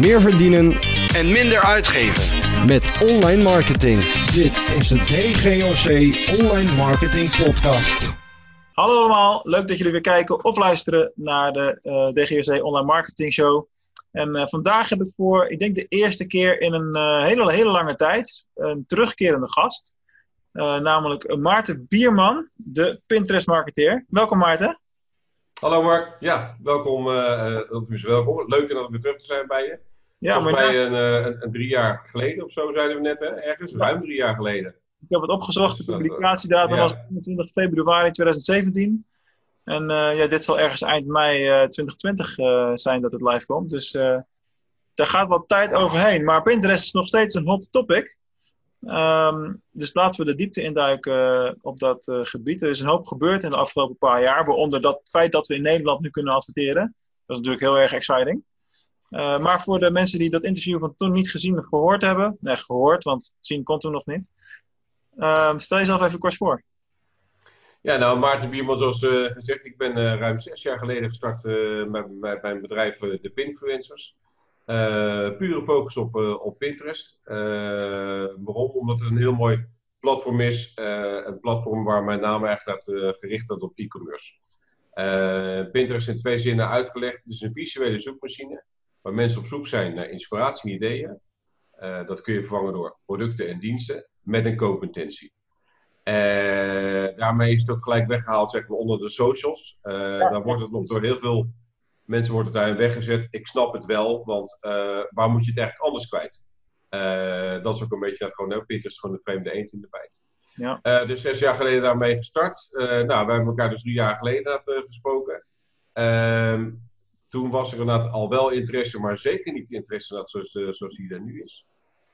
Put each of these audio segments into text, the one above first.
meer verdienen en minder uitgeven. met online marketing. Dit is de DGOC Online Marketing Podcast. Hallo allemaal, leuk dat jullie weer kijken of luisteren naar de eh DGOC Online Marketing Show. En eh, vandaag heb ik voor, ik denk de eerste keer in een eh, hele, hele lange tijd, een terugkerende gast. Eh, namelijk Maarten Bierman, de Pinterest-marketeer. Welkom Maarten. Hallo Mark, ja, welkom. tenminste, welkom. Leuk om weer terug te zijn bij je. Ja, Volgens maar mij een, eh, een, een drie jaar geleden of zo zeiden we net, hè? ergens, ruim drie jaar geleden. ik heb het opgezocht. De dat, publicatiedatum ja. was 21 februari 2017. En eh, ja, dit zal ergens eind mei eh, 2020 eh, zijn dat het live komt. Dus eh, daar gaat wat tijd overheen. Maar Pinterest is nog steeds een hot topic. Ehm, dus laten we de diepte induiken eh, op dat eh, gebied. Er is een hoop gebeurd in de afgelopen paar jaar. Waaronder dat feit dat we in Nederland nu kunnen adverteren. Dat is natuurlijk heel erg exciting. Eh, maar voor de mensen die dat interview van toen niet gezien of gehoord hebben. Nee, gehoord, want zien kon toen nog niet. Ehm, stel jezelf even kort voor. Ja, nou Maarten Bierman, zoals eh, gezegd, ik ben eh, ruim zes jaar geleden gestart met, mijn bedrijf De Pinfluencers. Pure focus op, op Pinterest. Waarom? Omdat het een heel mooi platform is. Een platform waar mijn naam eigenlijk gaat, gericht wordt op e-commerce. Pinterest in twee zinnen uitgelegd. Het is een visuele zoekmachine waar mensen op zoek zijn naar inspiratie en ideeën. Eh, dat kun je vervangen door producten en diensten met een koopintentie. Eh, daarmee is het ook gelijk weggehaald zeg maar, onder de socials. Eh dan wordt het nog door heel veel mensen wordt het daarin weggezet. Ik snap het wel, want waar moet je het eigenlijk anders kwijt? Dat is ook een beetje dat gewoon, nou, Pinterest is gewoon een vreemde eend in de bijt. Ja. Dus zes jaar geleden daarmee gestart. Nou, wij hebben elkaar dus drie jaar geleden gesproken. Ehm, toen was er inderdaad al wel interesse, maar zeker niet interesse zoals, de, zoals die er nu is.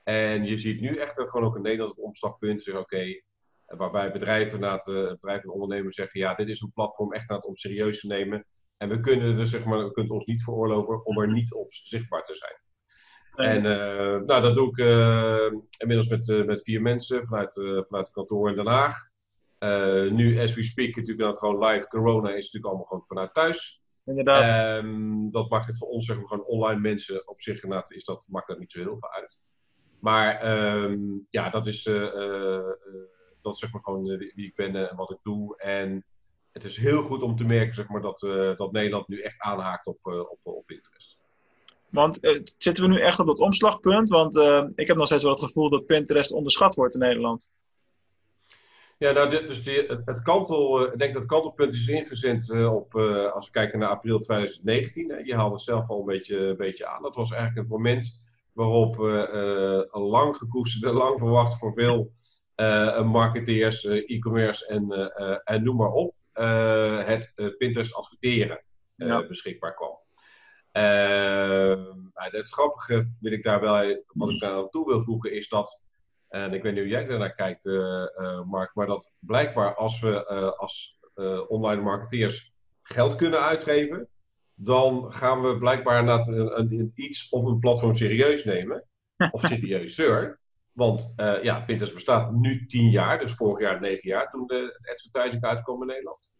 En je ziet nu echt dat gewoon ook in Nederland het omslagpunt is, oké, waarbij bedrijven, inderdaad, eh, bedrijven en ondernemers zeggen, ja, dit is een platform echt aan het om serieus te nemen. En we kunnen er, zeg maar, we kunnen ons niet veroorloven om er niet op zichtbaar te zijn. En eh, nou, dat doe ik eh, inmiddels met, eh, met vier mensen vanuit, eh, vanuit het kantoor in Den Haag. Eh, nu, as we speak, natuurlijk dat gewoon live. Corona is natuurlijk allemaal gewoon vanuit thuis. Inderdaad. Ehm, dat maakt het voor ons, zeg maar, gewoon online mensen op zich inderdaad, is dat, maakt dat niet zo heel veel uit. Maar ehm, ja, dat is, eh, eh, dat zeg maar gewoon eh, wie, ik ben en wat ik doe. En het is heel goed om te merken, zeg maar, dat, dat Nederland nu echt aanhaakt op, op, op Pinterest. Want zitten we nu echt op dat omslagpunt? Want ik heb nog steeds wel het gevoel dat Pinterest onderschat wordt in Nederland. Ja, nou, dus die, het, het kantel, eh, ik denk dat het kantelpunt is ingezet eh, op, eh, als we kijken naar april 2019. Hè, je haalde het zelf al een beetje, een beetje aan. Dat was eigenlijk het moment waarop een lang gekoesterde, lang verwacht voor veel marketeers, e-commerce en, en noem maar op, het Pinterest adverteren Ja. beschikbaar kwam. Eh, maar het grappige wil ik daar wel, wat ik daar aan toe wil voegen, is dat en ik weet niet hoe jij daarnaar kijkt, eh, eh, Mark, maar dat blijkbaar als we eh, als online marketeers geld kunnen uitgeven, dan gaan we blijkbaar naar een, een- een iets of een platform serieus nemen. Of serieuzer. Want ja, Pinterest bestaat nu tien jaar, dus vorig jaar negen jaar toen de advertising uitkwam in Nederland.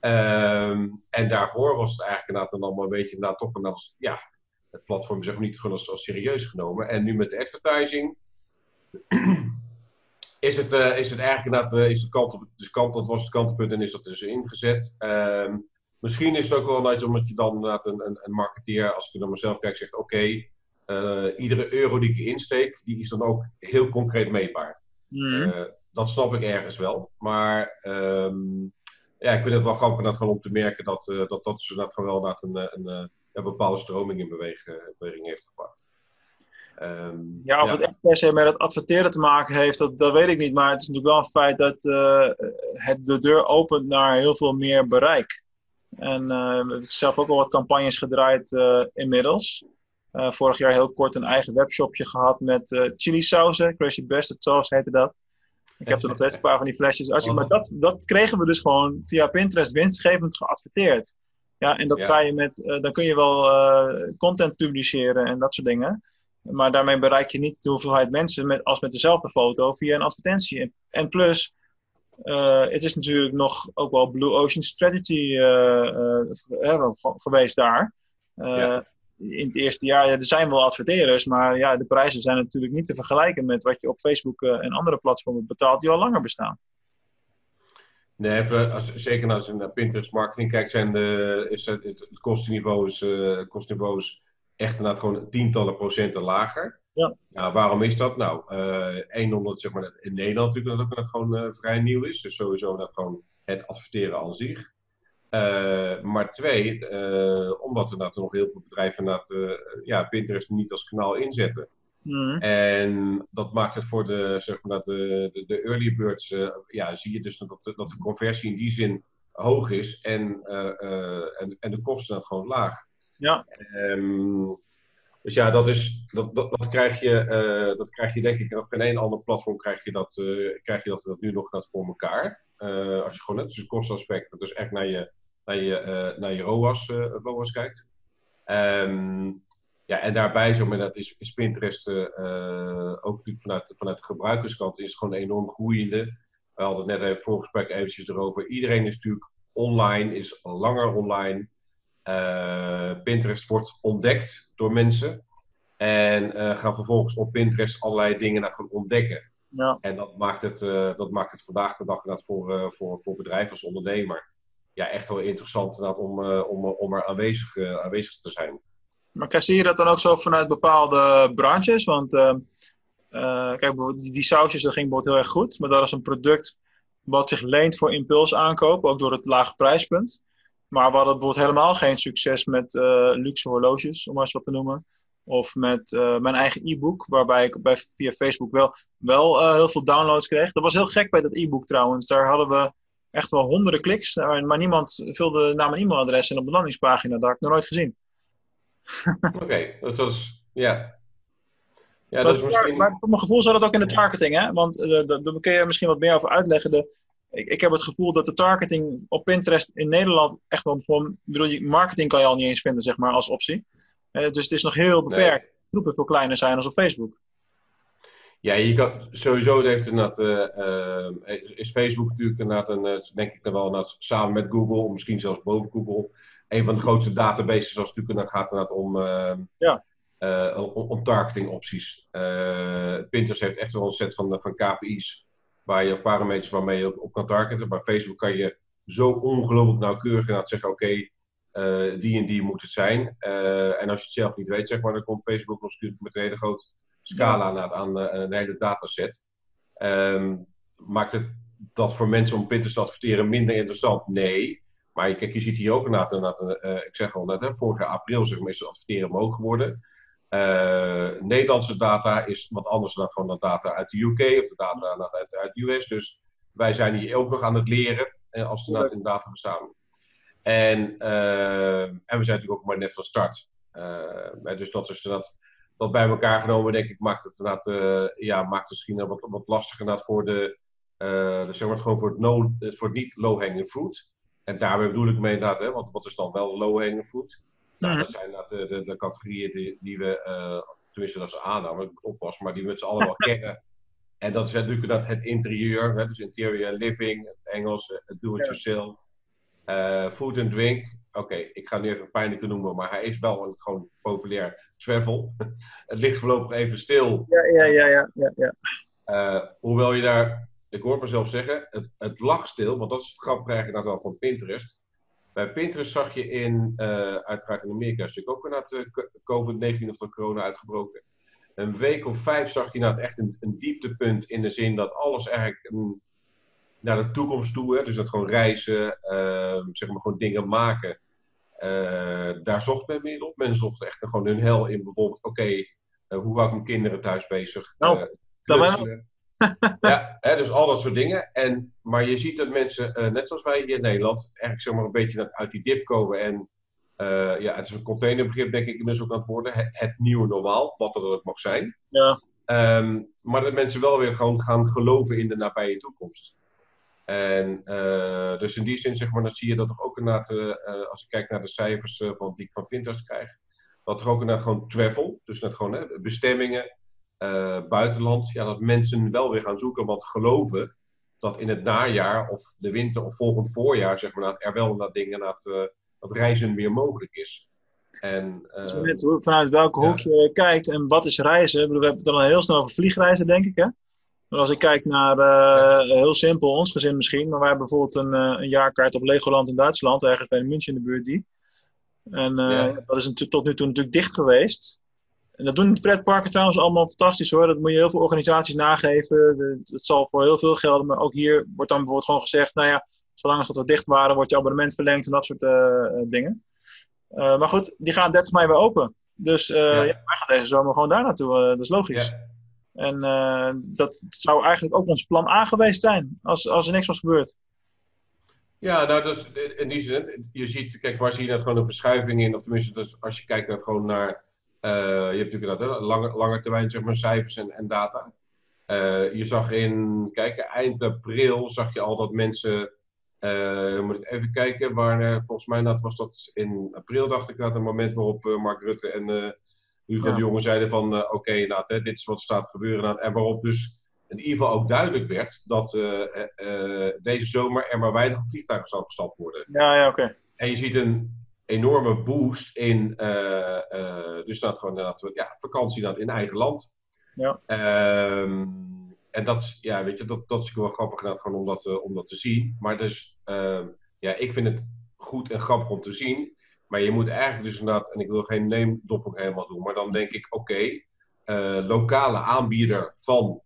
Ehm, en daarvoor was het eigenlijk inderdaad dan allemaal een beetje inderdaad toch een als, ja, het platform zeg maar niet gewoon als, als serieus genomen. En nu met de advertising is het, eh, is het eigenlijk inderdaad, eh, is het kant op, dus kant, dat was het kantelpunt en is dat dus ingezet. Ehm, misschien is het ook wel net omdat je dan inderdaad een, een, een marketeer, als ik naar mezelf kijk, zegt oké, eh, iedere euro die ik insteek, die is dan ook heel concreet meetbaar. Mhm. Eh, dat snap ik ergens wel. Maar ehm, ja, ik vind het wel grappig gewoon om te merken dat dat, dat dus inderdaad gewoon wel een, een, eh, een bepaalde stroming in beweging, beweging heeft gebracht. Ehm, Ja, of het echt per se met het adverteren te maken heeft, dat, dat weet ik niet. Maar het is natuurlijk wel een feit dat eh, het de deur opent naar heel veel meer bereik. En eh, we hebben zelf ook al wat campagnes gedraaid eh, inmiddels. Vorig jaar heel kort een eigen webshopje gehad met chili sauzen. Crazy Bastard sauce heette dat. Ik heb er nog steeds een paar van die flesjes. Als je, maar dat, dat kregen we dus gewoon via Pinterest winstgevend geadverteerd. Ja, en dat Ja. ga je met, dan kun je wel content publiceren en dat soort dingen. Maar daarmee bereik je niet de hoeveelheid mensen met, als met dezelfde foto via een advertentie. En, plus, eh, het is natuurlijk nog ook wel Blue Ocean Strategy eh, eh, geweest daar. Ja. in het eerste jaar, ja, er zijn wel adverteerders, maar ja, de prijzen zijn natuurlijk niet te vergelijken met wat je op Facebook en andere platformen betaalt die al langer bestaan. Nee, als, zeker als je naar Pinterest marketing kijkt, zijn de, is het, het, is echt inderdaad gewoon tientallen procenten lager. Ja. waarom is dat? Nou, eh één, omdat zeg maar, dat in Nederland natuurlijk dat het gewoon eh, vrij nieuw is. Dus sowieso dat gewoon het adverteren aan zich. Eh, maar twee, eh, omdat er nog heel veel bedrijven inderdaad, eh, ja, Pinterest niet als kanaal inzetten. Mhm. En dat maakt het voor de, zeg maar, dat de, de, de early birds, ja, zie je dus dat de, dat de conversie in die zin hoog is en, en, en de kosten dat gewoon laag. Ja. Ehm, dus ja, dat, is, dat, dat, krijg je, eh, dat krijg je denk ik op geen één ander platform krijg je dat, eh, krijg je dat, dat nu nog dat voor elkaar. Eh, als je gewoon net dus het kostenaspect, dus echt naar je, naar je, naar je ROAS, ROAS kijkt. Ehm, ja, en daarbij zeg maar, dat is, is Pinterest ook natuurlijk vanuit, vanuit de gebruikerskant is het gewoon enorm groeiende. We hadden het net even voor gesprek eventjes erover. Iedereen is natuurlijk online, is langer online. Eh, Pinterest wordt ontdekt door mensen. En eh, gaan vervolgens op Pinterest allerlei dingen naar gaan ontdekken. Ja. En dat maakt het, eh, dat maakt het vandaag de dag inderdaad voor, voor, voor bedrijven als ondernemer. Ja, echt wel interessant om, om, om er aanwezig, aanwezig te zijn. Maar kijk, zie je dat dan ook zo vanuit bepaalde branches? Want eh, eh, kijk, die, die sausjes, dat ging bijvoorbeeld heel erg goed. Maar dat is een product wat zich leent voor impulsaankoop, ook door het lage prijspunt. Maar we hadden bijvoorbeeld helemaal geen succes met eh, luxe horloges, om maar eens wat te noemen. Of met eh, mijn eigen e-book, waarbij ik bij, via Facebook wel, wel eh, heel veel downloads kreeg. Dat was heel gek bij dat e-book trouwens. Daar hadden we echt wel honderden kliks, maar niemand vulde naam en e-mailadres in op de landingspagina. Dat had ik nog nooit gezien. Oké, dat is, ja. Ja, maar, dat is misschien... maar voor mijn gevoel zat het ook in de targeting, hè? Want daar daar kun je misschien wat meer over uitleggen. De, ik, ik heb het gevoel dat de targeting op Pinterest in Nederland echt wel gewoon. Bedoel, marketing kan je al niet eens vinden, zeg maar, als optie. Eh, dus het is nog heel beperkt. Groepen veel kleiner zijn als op Facebook. Ja, je kan, sowieso heeft inderdaad, eh, eh, is Facebook natuurlijk inderdaad, een, denk ik dan wel, inderdaad, samen met Google, of misschien zelfs boven Google, een van de grootste databases als het natuurlijk gaat inderdaad om, eh, Ja. om, om targeting opties. Pinterest heeft echt wel een set van, van KPI's waar je, of parameters waarmee je op, op kan targeten. Bij Facebook kan je zo ongelooflijk nauwkeurig inderdaad zeggen, oké, eh, die en die moet het zijn. Eh, en als je het zelf niet weet, zeg maar, dan komt Facebook nog met een hele grote scala aan, aan eh, een hele dataset. Ehm, maakt het dat voor mensen om Pinterest te adverteren minder interessant? Nee. Maar je- kijk, je ziet hier ook inderdaad, inderdaad ik zeg al net, hè, vorig jaar april zeg maar, is het adverteren omhoog geworden. Eh, Nederlandse data is wat anders dan gewoon de data uit de UK of de data uit, uit de US. Dus wij zijn hier ook nog aan het leren als we inderdaad in data verzamelen. En, eh, en we zijn natuurlijk ook maar net van start. Eh, dus dat is inderdaad dat bij elkaar genomen, denk ik, maakt het inderdaad, ja, maakt misschien wat, wat lastiger inderdaad voor de, dus zeg maar, gewoon voor het, no, voor het niet low-hanging fruit. En daarbij bedoel ik mee inderdaad, hè, want wat is dan wel low-hanging fruit? Nou, Mhm. dat zijn inderdaad de, de, de categorieën die, die we, eh, tenminste dat is een aanname, ik moet oppassen, maar die we met z'n allen wel kennen. En dat is natuurlijk dat het interieur, hè, dus interior living, het Engels, eh, het do-it-yourself, eh, food and drink. Oké, ik ga nu even pijnlijke noemen, maar hij is wel gewoon populair travel. het ligt voorlopig even stil. Ja, ja, ja, ja. ja, ja. Hoewel je daar, ik hoor mezelf zeggen, het, het lag stil, want dat is het grappige eigenlijk wel van Pinterest. Bij Pinterest zag je in, eh, uiteraard in Amerika, is natuurlijk ook inderdaad eh, co- COVID-19 of de corona uitgebroken. Een week of vijf zag je inderdaad echt een, een dieptepunt in de zin dat alles eigenlijk een, naar de toekomst toe, hè, dus dat gewoon reizen, eh, zeg maar gewoon dingen maken. Eh, daar zocht men meer op. Men zocht echt gewoon hun hel in bijvoorbeeld, oké, hoe hou ik mijn kinderen thuis bezig? Nou, knutselen. Ja, hè, dus al dat soort dingen. En, maar je ziet dat mensen, eh, net zoals wij hier in Nederland, eigenlijk zeg maar een beetje uit- die dip komen. En eh, ja, het is een containerbegrip, denk ik, inmiddels ook aan het worden. Het, het nieuwe normaal, wat er ook mag zijn. Ja. Ehm, maar dat mensen wel weer gewoon gaan geloven in de nabije toekomst. En eh, dus in die zin, zeg maar, dan zie je dat toch ook inderdaad, eh, als ik kijk naar de cijfers van, die ik van Pinterest krijg, dat er ook inderdaad gewoon travel, dus net gewoon hè, bestemmingen, eh, buitenland, ja, dat mensen wel weer gaan zoeken, want geloven dat in het najaar of de winter of volgend voorjaar, zeg maar, dat er wel dat dingen, dat, eh, dat reizen weer mogelijk is. En, hoe- vanuit welke ja. hoek je kijkt en wat is reizen. Bedoel, we hebben het dan heel snel over vliegreizen, denk ik. Hè? Maar als ik kijk naar, eh, heel simpel, ons gezin misschien, maar wij hebben bijvoorbeeld een, eh, een jaarkaart op Legoland in Duitsland, ergens bij München in de buurt die. En eh, Ja. dat is tot nu toe natuurlijk dicht geweest. En dat doen de pretparken trouwens allemaal fantastisch hoor. Dat moet je heel veel organisaties nageven. Het zal voor heel veel gelden, maar ook hier wordt dan bijvoorbeeld gewoon gezegd, nou ja, zolang als dat we dicht waren, wordt je abonnement verlengd en dat soort eh, eh, dingen. Eh, maar goed, die gaan 30 mei weer open. Dus Ja. ja. wij gaan deze zomer gewoon daar naartoe. dat is logisch. ja, En dat zou eigenlijk ook ons plan A geweest zijn, als, als er niks was gebeurd. Ja, nou, dat is, in die zin, je ziet, kijk, waar zie je net gewoon een verschuiving in? Of tenminste, dus als je kijkt naar, gewoon naar, je hebt natuurlijk dat, lange, lange termijn, zeg maar, cijfers en, en data. Eh, je zag in, kijk, eind april zag je al dat mensen, eh, moet ik even kijken, waar, eh, volgens mij dat was dat in april, dacht ik, dat een moment waarop eh, Mark Rutte en eh Hugo Ja. de Jonge zeiden van, eh, oké, nou, hè, dit is wat er staat te gebeuren. nou, en waarop dus in ieder geval ook duidelijk werd dat eh, eh, eh, deze zomer er maar weinig vliegtuigen zal gestapt worden. Ja, ja, oké. En je ziet een enorme boost in, eh, eh, dus dat gewoon inderdaad, ja, vakantie dat in eigen land. Ja. Ehm, en dat, ja, weet je, dat, dat is wel grappig inderdaad, gewoon om dat, eh, om dat te zien. Maar dus, ehm, ja, ik vind het goed en grappig om te zien. Maar je moet eigenlijk dus inderdaad, en ik wil geen dropping helemaal doen, maar dan denk ik, oké, lokale aanbieder van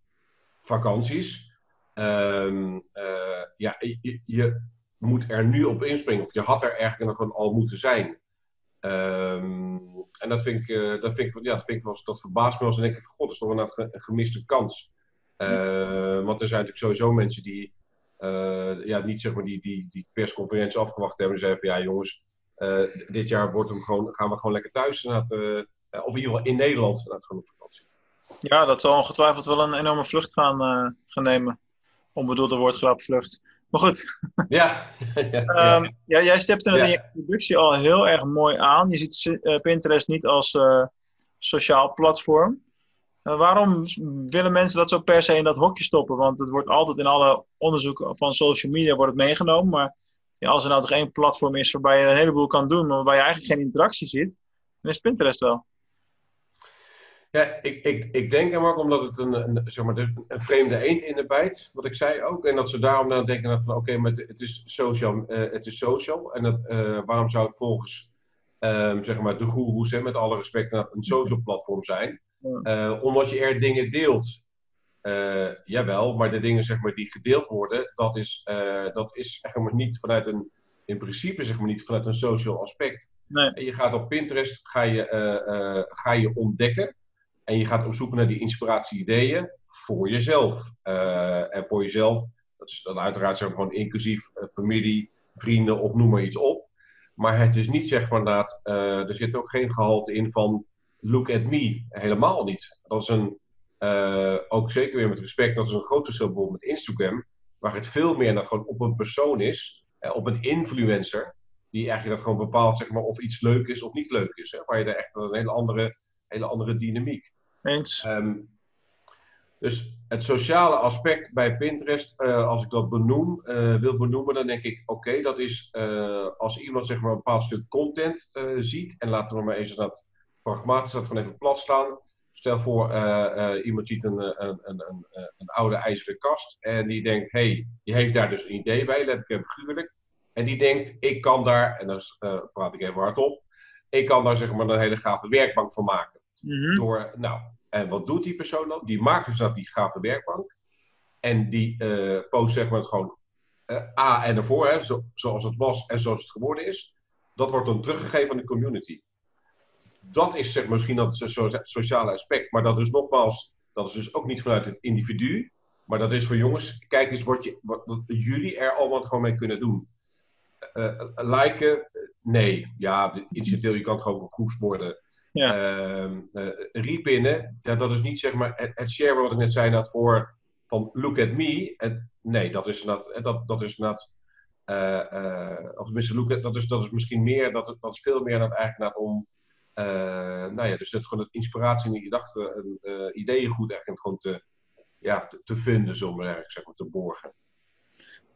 vakanties. Ehm, eh, ja, je, je moet er nu op inspringen, of je had er eigenlijk nog gewoon al moeten zijn. Ehm, en dat vind ik, eh, dat vind ik, ja, dat vind ik wel, eens- dat verbaast me. En denk ik van, god, dat is toch een, ge- een gemiste kans. Eh, want er zijn natuurlijk sowieso mensen die, eh, ja, niet zeg maar die, die, die persconferentie afgewacht hebben. En zeiden van, ja jongens, eh, dit jaar wordt hem gewoon, gaan we gewoon lekker thuis. eh, of in ieder geval in Nederland inderdaad, gewoon op vakantie. Ja, dat zal ongetwijfeld wel een enorme vlucht gaan, gaan nemen. Onbedoelde woordgrap vlucht. Maar goed, Ja, ja, ja. Ehm, ja, jij het Ja. in je introductie al heel erg mooi aan. Je ziet eh, Pinterest niet als eh, sociaal platform. Eh, waarom willen mensen dat zo per se in dat hokje stoppen? Want het wordt altijd in alle onderzoeken van social media wordt het meegenomen. Maar ja, als er nou toch één platform is waarbij je een heleboel kan doen, maar waarbij je eigenlijk geen interactie ziet, dan is Pinterest wel. Ja, ik, ik, ik denk hem ook omdat het een, een, zeg maar, een een vreemde eend in de bijt, wat ik zei ook. En dat ze daarom dan denken dat van oké, maar het, het is social, eh, het is social. En dat, eh, waarom zou het volgens ehm, zeg maar de goeroes, hè, met alle respect, een social platform zijn? Eh, omdat je er dingen deelt. Jawel, maar de dingen zeg maar, die gedeeld worden, dat is, dat is zeg maar, niet vanuit een, in principe zeg maar, niet vanuit een social aspect. Nee. En je gaat op Pinterest ga je, ga je ontdekken. En je gaat op zoek naar die inspiratie-ideeën voor jezelf. Eh, en voor jezelf, dat is dan uiteraard zeg maar, gewoon inclusief eh, familie, vrienden of noem maar iets op. Maar het is niet zeg maar dat, eh, er zit ook geen gehalte in van look at me. Helemaal niet. Dat is een, ook zeker weer met respect, dat is een groot verschil bijvoorbeeld met Instagram. Waar het veel meer dat gewoon op een persoon is, op een influencer. Die eigenlijk dat gewoon bepaalt zeg maar, of iets leuk is of niet leuk is. Hè? Waar je daar echt een hele andere, hele andere dynamiek. Ehm, dus het sociale aspect bij Pinterest, eh, als ik dat benoem, eh, wil benoemen, dan denk ik: oké, dat is eh, als iemand zeg maar, een bepaald stuk content ziet. En laten we maar eens dat pragmatisch dat gewoon even plat staan. Stel voor, iemand ziet een, een, een, een, oude ijzeren kast en die denkt: hé, hey, die heeft daar dus een idee bij, letterlijk en figuurlijk. En die denkt: ik kan daar, en dan praat ik even hardop, ik kan daar zeg maar een hele gave werkbank van maken. Mhm. Door, nou, en wat doet die persoon dan? Die maakt dus dat die gave werkbank. En die eh, post zeg maar het gewoon eh, A en ervoor, hè, zo, zoals het was en zoals het geworden is. Dat wordt dan teruggegeven aan de community. Dat is zeg, misschien dat so- so- sociale aspect. Maar dat is nogmaals, dat is dus ook niet vanuit het individu. Maar dat is voor jongens, kijk eens wat, je, wat, jullie er allemaal gewoon mee kunnen doen. Eh, liken, nee. Ja, incidenteel, je kan het gewoon op groepsborden Ja. Ehm, eh, repinnen, ja, dat is niet zeg maar het, het share wat ik net zei, dat voor van look at me. En, nee, dat is dat, dat, dat is dat. eh, eh, of tenminste, look at, dat, is, dat is misschien meer, dat, dat is veel meer dat eigenlijk naar om. eh, nou ja, dus dat gewoon het inspiratie en die gedachten en eh, ideeën goed eigenlijk gewoon te, ja, te, te vinden, zo maar eigenlijk zeg maar, te borgen.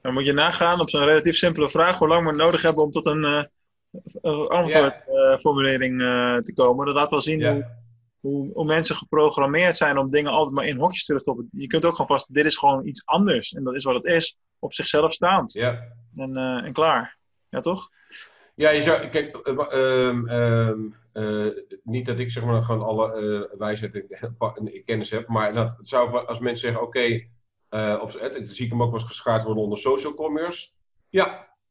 Dan moet je nagaan op zo'n relatief simpele vraag hoe lang we nodig hebben om tot een, eh, uh, antwoordformulering uh, te komen. Dat laat wel zien Ja. hoe, hoe, hoe mensen geprogrammeerd zijn om dingen altijd maar in hokjes te stoppen. Je kunt ook gewoon vast, dit is gewoon iets anders. En dat is wat het is, op zichzelf staand. Ja. En, en klaar. Ja, toch? Ja, je zou, kijk, um, um, uh, niet dat ik zeg maar gewoon alle uh, wijsheid en kennis heb, maar dat het zou als mensen zeggen, oké, okay, uh, of zie ik hem ook wel eens geschaard worden onder social commerce. Ja,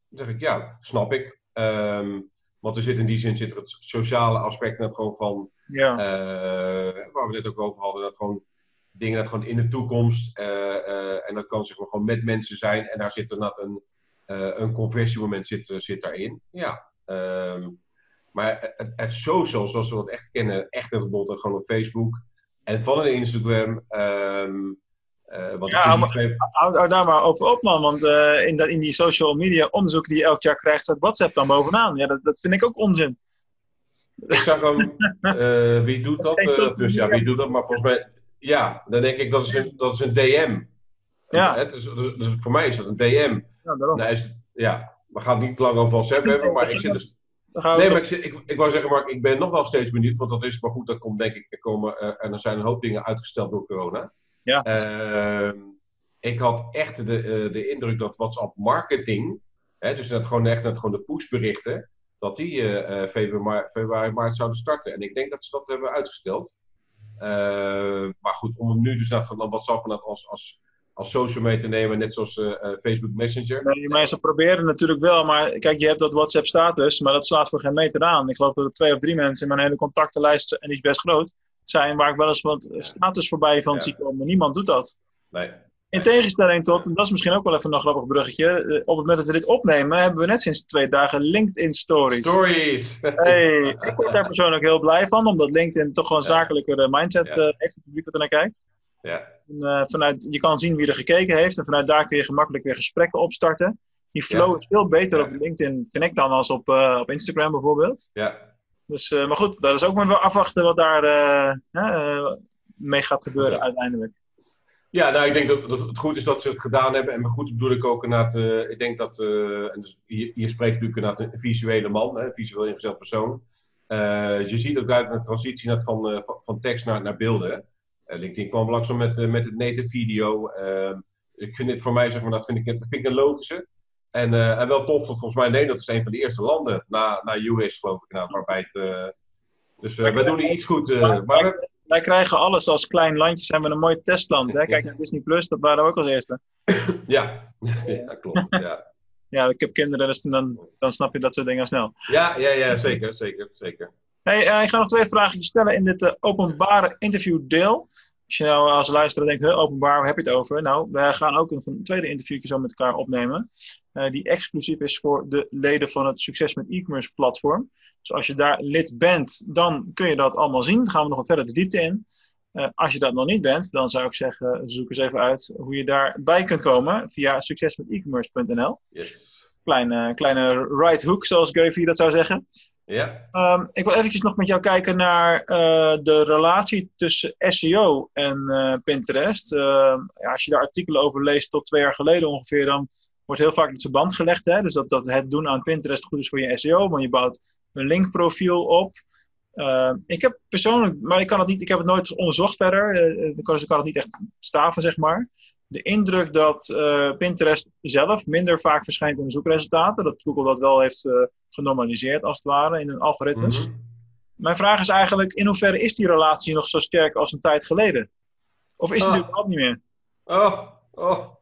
dan zeg ik ja, snap ik. Um, want er zit in die zin zit er het sociale aspect net gewoon van, ja. uh, waar we net ook over hadden, dat gewoon dingen dat gewoon in de toekomst, uh, en dat kan zeg maar gewoon met mensen zijn, en daar zit er net een, een conversiemoment zit, zit daarin. Ja. Um, maar het, het social, zoals we dat echt kennen, echt het bijvoorbeeld gewoon op Facebook en van een Instagram. Um, uh, want ja, hou, maar, hou, hou, daar maar over op, man. Want uh, in, dat, in die social media onderzoeken die je elk jaar krijgt, staat WhatsApp dan bovenaan. Ja, dat, dat vind ik ook onzin. Ik zag hem, uh, wie doet dat? dat dus ja, wie doet dat? Maar volgens mij, ja, dan denk ik dat is een, dat is een DM. Ja. Dus, dus, dus, voor mij is dat een DM. Ja, daarom. Nou, is, ja, we gaan het niet lang over WhatsApp hebben, maar ik zit dus. Nee, maar ik, ik, ik wou zeggen, Mark, ik ben nog wel steeds benieuwd, want dat is maar goed, dat komt denk ik, er, komen, en er zijn een hoop dingen uitgesteld door corona. Ja. Uh, ik had echt de, uh, de indruk dat WhatsApp marketing, hè, dus dat gewoon echt dat gewoon de pushberichten, dat die uh, februari, februari, maart zouden starten. En ik denk dat ze dat hebben uitgesteld. maar goed, om nu dus naar WhatsApp als, als, als social mee te nemen, net zoals Facebook Messenger. Nee, mensen proberen natuurlijk wel, maar kijk, je hebt dat WhatsApp status, maar dat slaat voor geen meter aan. Ik geloof dat er twee of drie mensen in mijn hele contactenlijst, en die is best groot, zijn waar ik wel eens wat status voorbij van zie komen. Niemand doet dat. Nee. In tegenstelling tot, en dat is misschien ook wel even een grappig bruggetje, eh, op het moment dat we dit opnemen, hebben we net sinds twee dagen LinkedIn Stories. Stories! Hey, ik word daar persoonlijk heel blij van, omdat LinkedIn toch gewoon een Ja. zakelijkere mindset Ja. eh, heeft, het publiek wat er naar kijkt. ja. En, eh, vanuit, je kan zien wie er gekeken heeft en vanuit daar kun je gemakkelijk weer gesprekken opstarten. Die flow Ja. is veel beter op LinkedIn, vind ik dan, als op, eh, op Instagram bijvoorbeeld. ja. Dus, eh, maar goed, dat is ook maar wel afwachten wat daar eh, eh, mee gaat gebeuren uiteindelijk. Ja, nou, ik denk dat, dat het goed is dat ze het gedaan hebben. En goed bedoel ik ook inderdaad, eh ik denk dat, en dus hier, hier spreekt natuurlijk inderdaad een visuele man, hè, een visueel ingesteld persoon. Je ziet ook duidelijk een transitie net van, van, van tekst naar, naar beelden. LinkedIn kwam langzaam met, met het native video. Eh, ik vind dit voor mij, zeg maar, dat vind ik, vind ik een logische. En, eh, en wel tof, volgens mij Nederland is een van de eerste landen na, na US, geloof ik, nou, waarbij het... eh, dus eh, wij doen hier iets goed. maar we, Wij krijgen alles als klein landje, zijn we een mooi testland. Hè? Kijk naar Disney Plus, dat waren we ook als eerste. ja. ja, klopt. Ja. Ja, ik heb kinderen, dus dan, dan snap je dat soort dingen snel. Ja, ja, ja, zeker, zeker, zeker. Hey, ik ga nog twee vragen stellen in dit openbare interviewdeel. Als je nou als luisteraar denkt, "Huh, openbaar, waar heb je het over? Nou, wij gaan ook nog een tweede interviewtje zo met elkaar opnemen. eh, die exclusief is voor de leden van het Succes met e-commerce platform. Dus als je daar lid bent, dan kun je dat allemaal zien. Dan gaan we nog wat verder de diepte in. Eh, als je dat nog niet bent, dan zou ik zeggen, zoek eens even uit hoe je daarbij kunt komen via succesmetecommerce.nl. Yes. Kleine, kleine right hook, zoals Gary Vee dat zou zeggen. Ja, Ehm, ik wil eventjes nog met jou kijken naar eh, de relatie tussen SEO en eh, Pinterest. Ehm, ja, als je daar artikelen over leest tot twee jaar geleden ongeveer, dan wordt heel vaak het verband gelegd. Hè? Dus dat, dat het doen aan Pinterest goed is voor je SEO, want je bouwt een linkprofiel op. Ehm, ik heb persoonlijk, maar ik, kan het niet, ik heb het nooit onderzocht verder, eh, eh, dus ik kan het niet echt staven, zeg maar. De indruk dat eh, Pinterest zelf minder vaak verschijnt in de zoekresultaten, dat Google dat wel heeft eh, genormaliseerd als het ware in hun algoritmes. Mhm. Mijn vraag is eigenlijk, in hoeverre is die relatie nog zo sterk als een tijd geleden? Of is die Ah. er überhaupt niet meer? Oh, oh.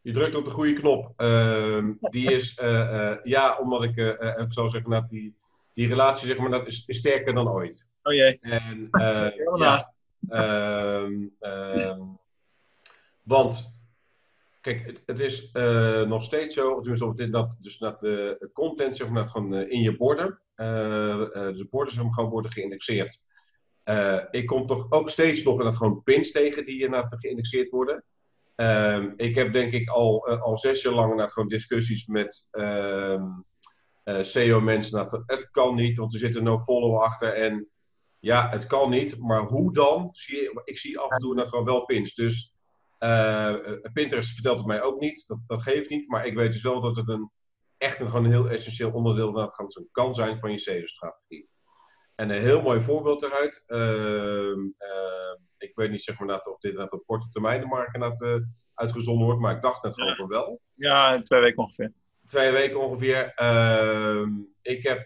Je drukt op de goede knop. Ehm, die is, eh, ja, omdat ik, ik zou zeggen, dat die, die relatie zeg maar, dat is, is sterker dan ooit. Oh jee, En, ja, naast. ehm, ehm, want, kijk, het, is eh, nog steeds zo, tenminste, op dit, dat, dus dat de content zeg maar, dat gewoon eh, in je borden, eh, dus de borden zeg gewoon worden geïndexeerd. Ik kom toch ook steeds nog inderdaad gewoon pins tegen die inderdaad geïndexeerd worden. Ehm, ik heb denk ik al, al zes jaar lang gewoon discussies met ehm eh, SEO-mensen. dat Het kan niet, want er zit een no-follow achter. En ja, het kan niet, maar hoe dan? Zie ik zie af en toe inderdaad gewoon wel pins. Dus eh, eh, Pinterest vertelt het mij ook niet, dat, dat geeft niet. Maar ik weet dus wel dat het een echt een, gewoon een heel essentieel onderdeel dat kan, kan zijn van je SEO-strategie. En een heel mooi voorbeeld eruit. Ehm, ehm, ik weet niet zeg maar, dat, of dit op korte termijn de markt uh, uitgezonden wordt, maar ik dacht net gewoon van wel. Ja, twee weken ongeveer. Twee weken ongeveer. Ehm, ik, heb,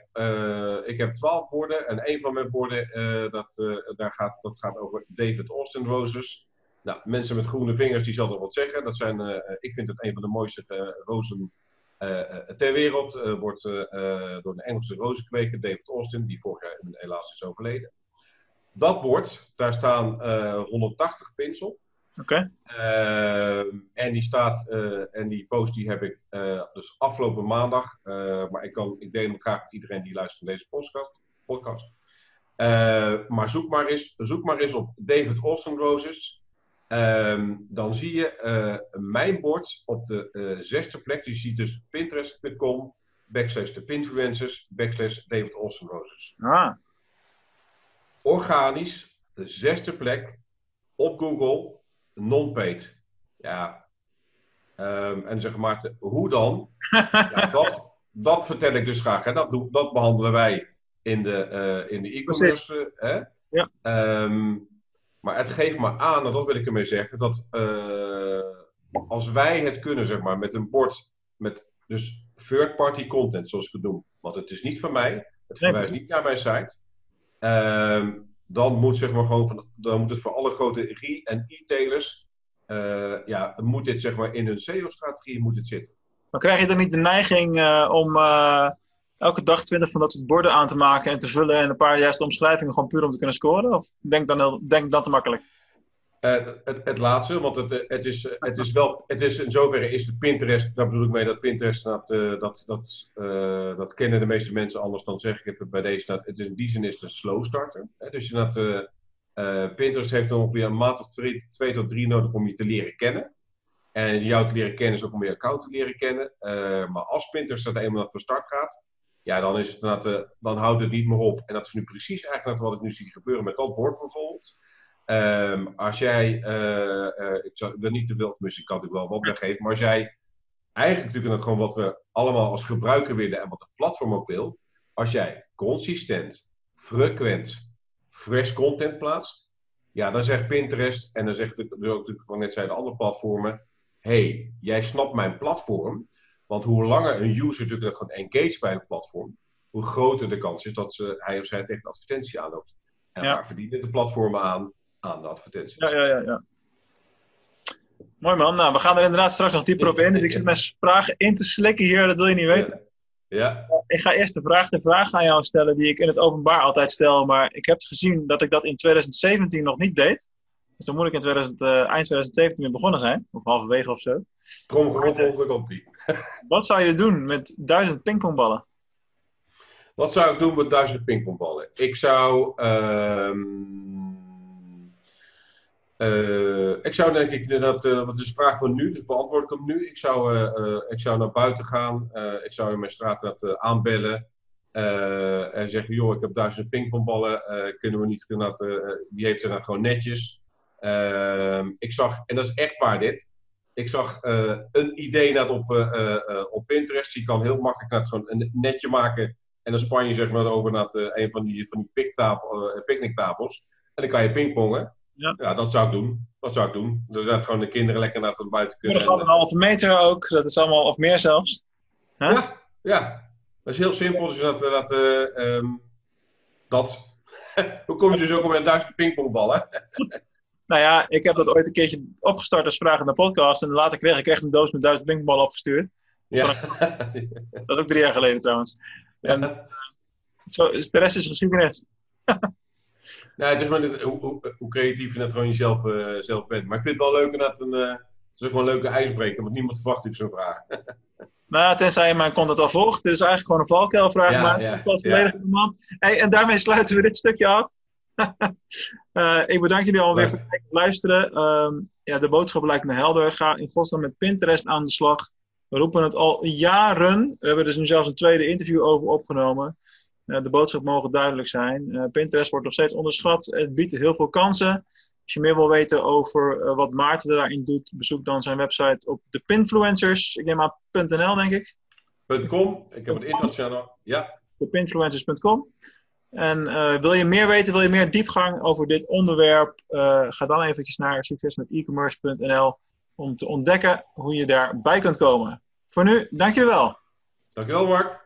ik heb twaalf borden en een van mijn borden dat, daar gaat, dat gaat over David Austin Roses. Nou, mensen met groene vingers die zal er wat zeggen. Dat zijn, ik vind het een van de mooiste rozen ter wereld. wordt door een Engelse rozenkweker, David Austin, die vorig jaar helaas is overleden. Dat bord, daar staan 180 pins op. Oké. En die staat, en die post die heb ik dus afgelopen maandag. Maar ik, kan, ik deel hem graag met iedereen die luistert naar deze podcast. podcast. maar zoek maar, eens, zoek maar eens op David Austin Roses. Ehm, dan zie je mijn bord op de zesde plek. Je ziet dus pinterest.com backslash de pinfluencers backslash David Roses. Ah. Organisch, de zesde plek op Google non-paid. Ja. Um, en zeg maar, hoe dan? ja, dat, dat vertel ik dus graag. Hè. Dat, dat behandelen wij in de uh, in de e-commerce. Hè. Ja. Um, maar het geeft maar aan, en dat wil ik ermee zeggen, dat uh, als wij het kunnen, zeg maar, met een bord met dus third-party content, zoals ik het noem. Want het is niet van mij, het verwijst niet naar mijn site. Um, dan moet, zeg maar, gewoon van, dan moet het voor alle grote re- en e-tailers, uh, ja, moet dit zeg maar in hun SEO-strategie moet het zitten. Maar krijg je dan niet de neiging uh, om elke dag 20 van dat soort borden aan te maken en te vullen en een paar juiste omschrijvingen gewoon puur om te kunnen scoren? Of denk dan, denk dat te makkelijk? Uh, het, het, laatste, want het, het, is, het is wel, het is in zoverre is het Pinterest, daar bedoel ik mee dat Pinterest, dat, uh, dat, dat, uh, dat kennen de meeste mensen anders, dan zeg ik het bij deze, dat het is in die zin is een slow starter. Hè? Dus dat, Pinterest heeft ongeveer een maand of twee, twee, tot drie nodig om je te leren kennen. En jou te leren kennen is ook om je account te leren kennen. maar als Pinterest dat eenmaal van start gaat, ja, dan, is het, dan houdt het niet meer op. En dat is nu precies eigenlijk wat ik nu zie gebeuren met dat bord bijvoorbeeld. Um, als jij, uh, uh, ik, zou, ik niet te veel, misschien kan ik wel wat weggeven, maar als jij eigenlijk natuurlijk gewoon wat we allemaal als gebruiker willen en wat het platform ook wil, als jij consistent, frequent, fresh content plaatst, ja, dan zegt Pinterest en dan zegt natuurlijk van net zei de andere platformen, hey, jij snapt mijn platform, want hoe langer een user natuurlijk gewoon engage bij een platform, hoe groter de kans is dat ze, hij of zij tegen advertentie aanloopt. En Ja. waar verdienen de platformen aan? Aan de advertenties. Ja, ja, ja, ja. Mooi man. Nou, we gaan er inderdaad straks nog dieper op in. Dus ik zit mijn vragen in te slikken hier, dat wil je niet weten. Ja, Ik ga eerst de vraag de vraag aan jou stellen die ik in het openbaar altijd stel. Maar ik heb gezien dat ik dat in 2017 nog niet deed. Dus dan moet ik in 2000, eh, eind 2017 weer begonnen zijn. Of halverwege of zo. tromgeroffel, komt die. Wat zou je doen met duizend pingpongballen? Wat zou ik doen met duizend pingpongballen? Ik zou. ehm eh, ik zou denk ik dat. eh is de vraag van nu, dus beantwoord ik hem nu. Ik zou, eh, ik zou naar buiten gaan. ik zou in mijn straat dat aanbellen. en zeggen: joh, ik heb duizend pingpongballen. kunnen we niet. Dat, die heeft er dan gewoon netjes. Ehm, ik zag, en dat is echt waar dit. Ik zag eh, een idee net op, eh, eh, op Pinterest. Je kan heel makkelijk net gewoon een netje maken. En dan span je zeg maar over naar een van die, van die picknicktafels. En dan kan je pingpongen. Ja. dat zou ik doen. Dat zou ik doen. Dus dat gewoon de kinderen lekker naar het buiten kunnen. dat gaat een halve meter ook. Dat is allemaal, of meer zelfs. Huh? Ja, ja. Dat is heel simpel. Dus dat. dat, ehm, dat. Hoe kom je dus ook op een duizend pingpongballen? Nou ja, ik heb dat ooit een keertje opgestart als vraag in de podcast. En later kreeg ik echt een doos met duizend pingpongballen opgestuurd. Ja. Dat is ook drie jaar geleden trouwens. En zo, is- de rest is geschiedenis. Nou, het is maar hoe, hoe, hoe creatief je net gewoon jezelf eh, zelf bent. Maar ik vind het wel leuk dat een. eh, het is ook wel een leuke ijsbreker, want niemand verwacht natuurlijk zo'n vraag. Nou, ja, tenzij je mijn content al volgt. Dit is eigenlijk gewoon een valkuilvraag. Ja, maar ja, ik was ja. volledig. Hey, en daarmee sluiten we dit stukje af. Eh, ik bedank jullie alweer voor het luisteren. Ehm, ja, de boodschap lijkt me helder. Ga in godsnaam met Pinterest aan de slag. We roepen het al jaren. We hebben dus nu zelfs een tweede interview over opgenomen. Eh, de boodschap mogen duidelijk zijn. Eh, Pinterest wordt nog steeds onderschat. Het biedt heel veel kansen. Als je meer wil weten over wat Maarten daarin doet, bezoek dan zijn website op de Pinfluencers. Ik neem aan .nl, denk ik. .com. Ik heb het internationaal. Ja. Pinfluencers.com. En uh, wil je meer weten, wil je meer diepgang over dit onderwerp, uh, ga dan eventjes naar succesmetecommerce.nl om te ontdekken hoe je daarbij kunt komen. Voor nu, dankjewel. Dankjewel Mark.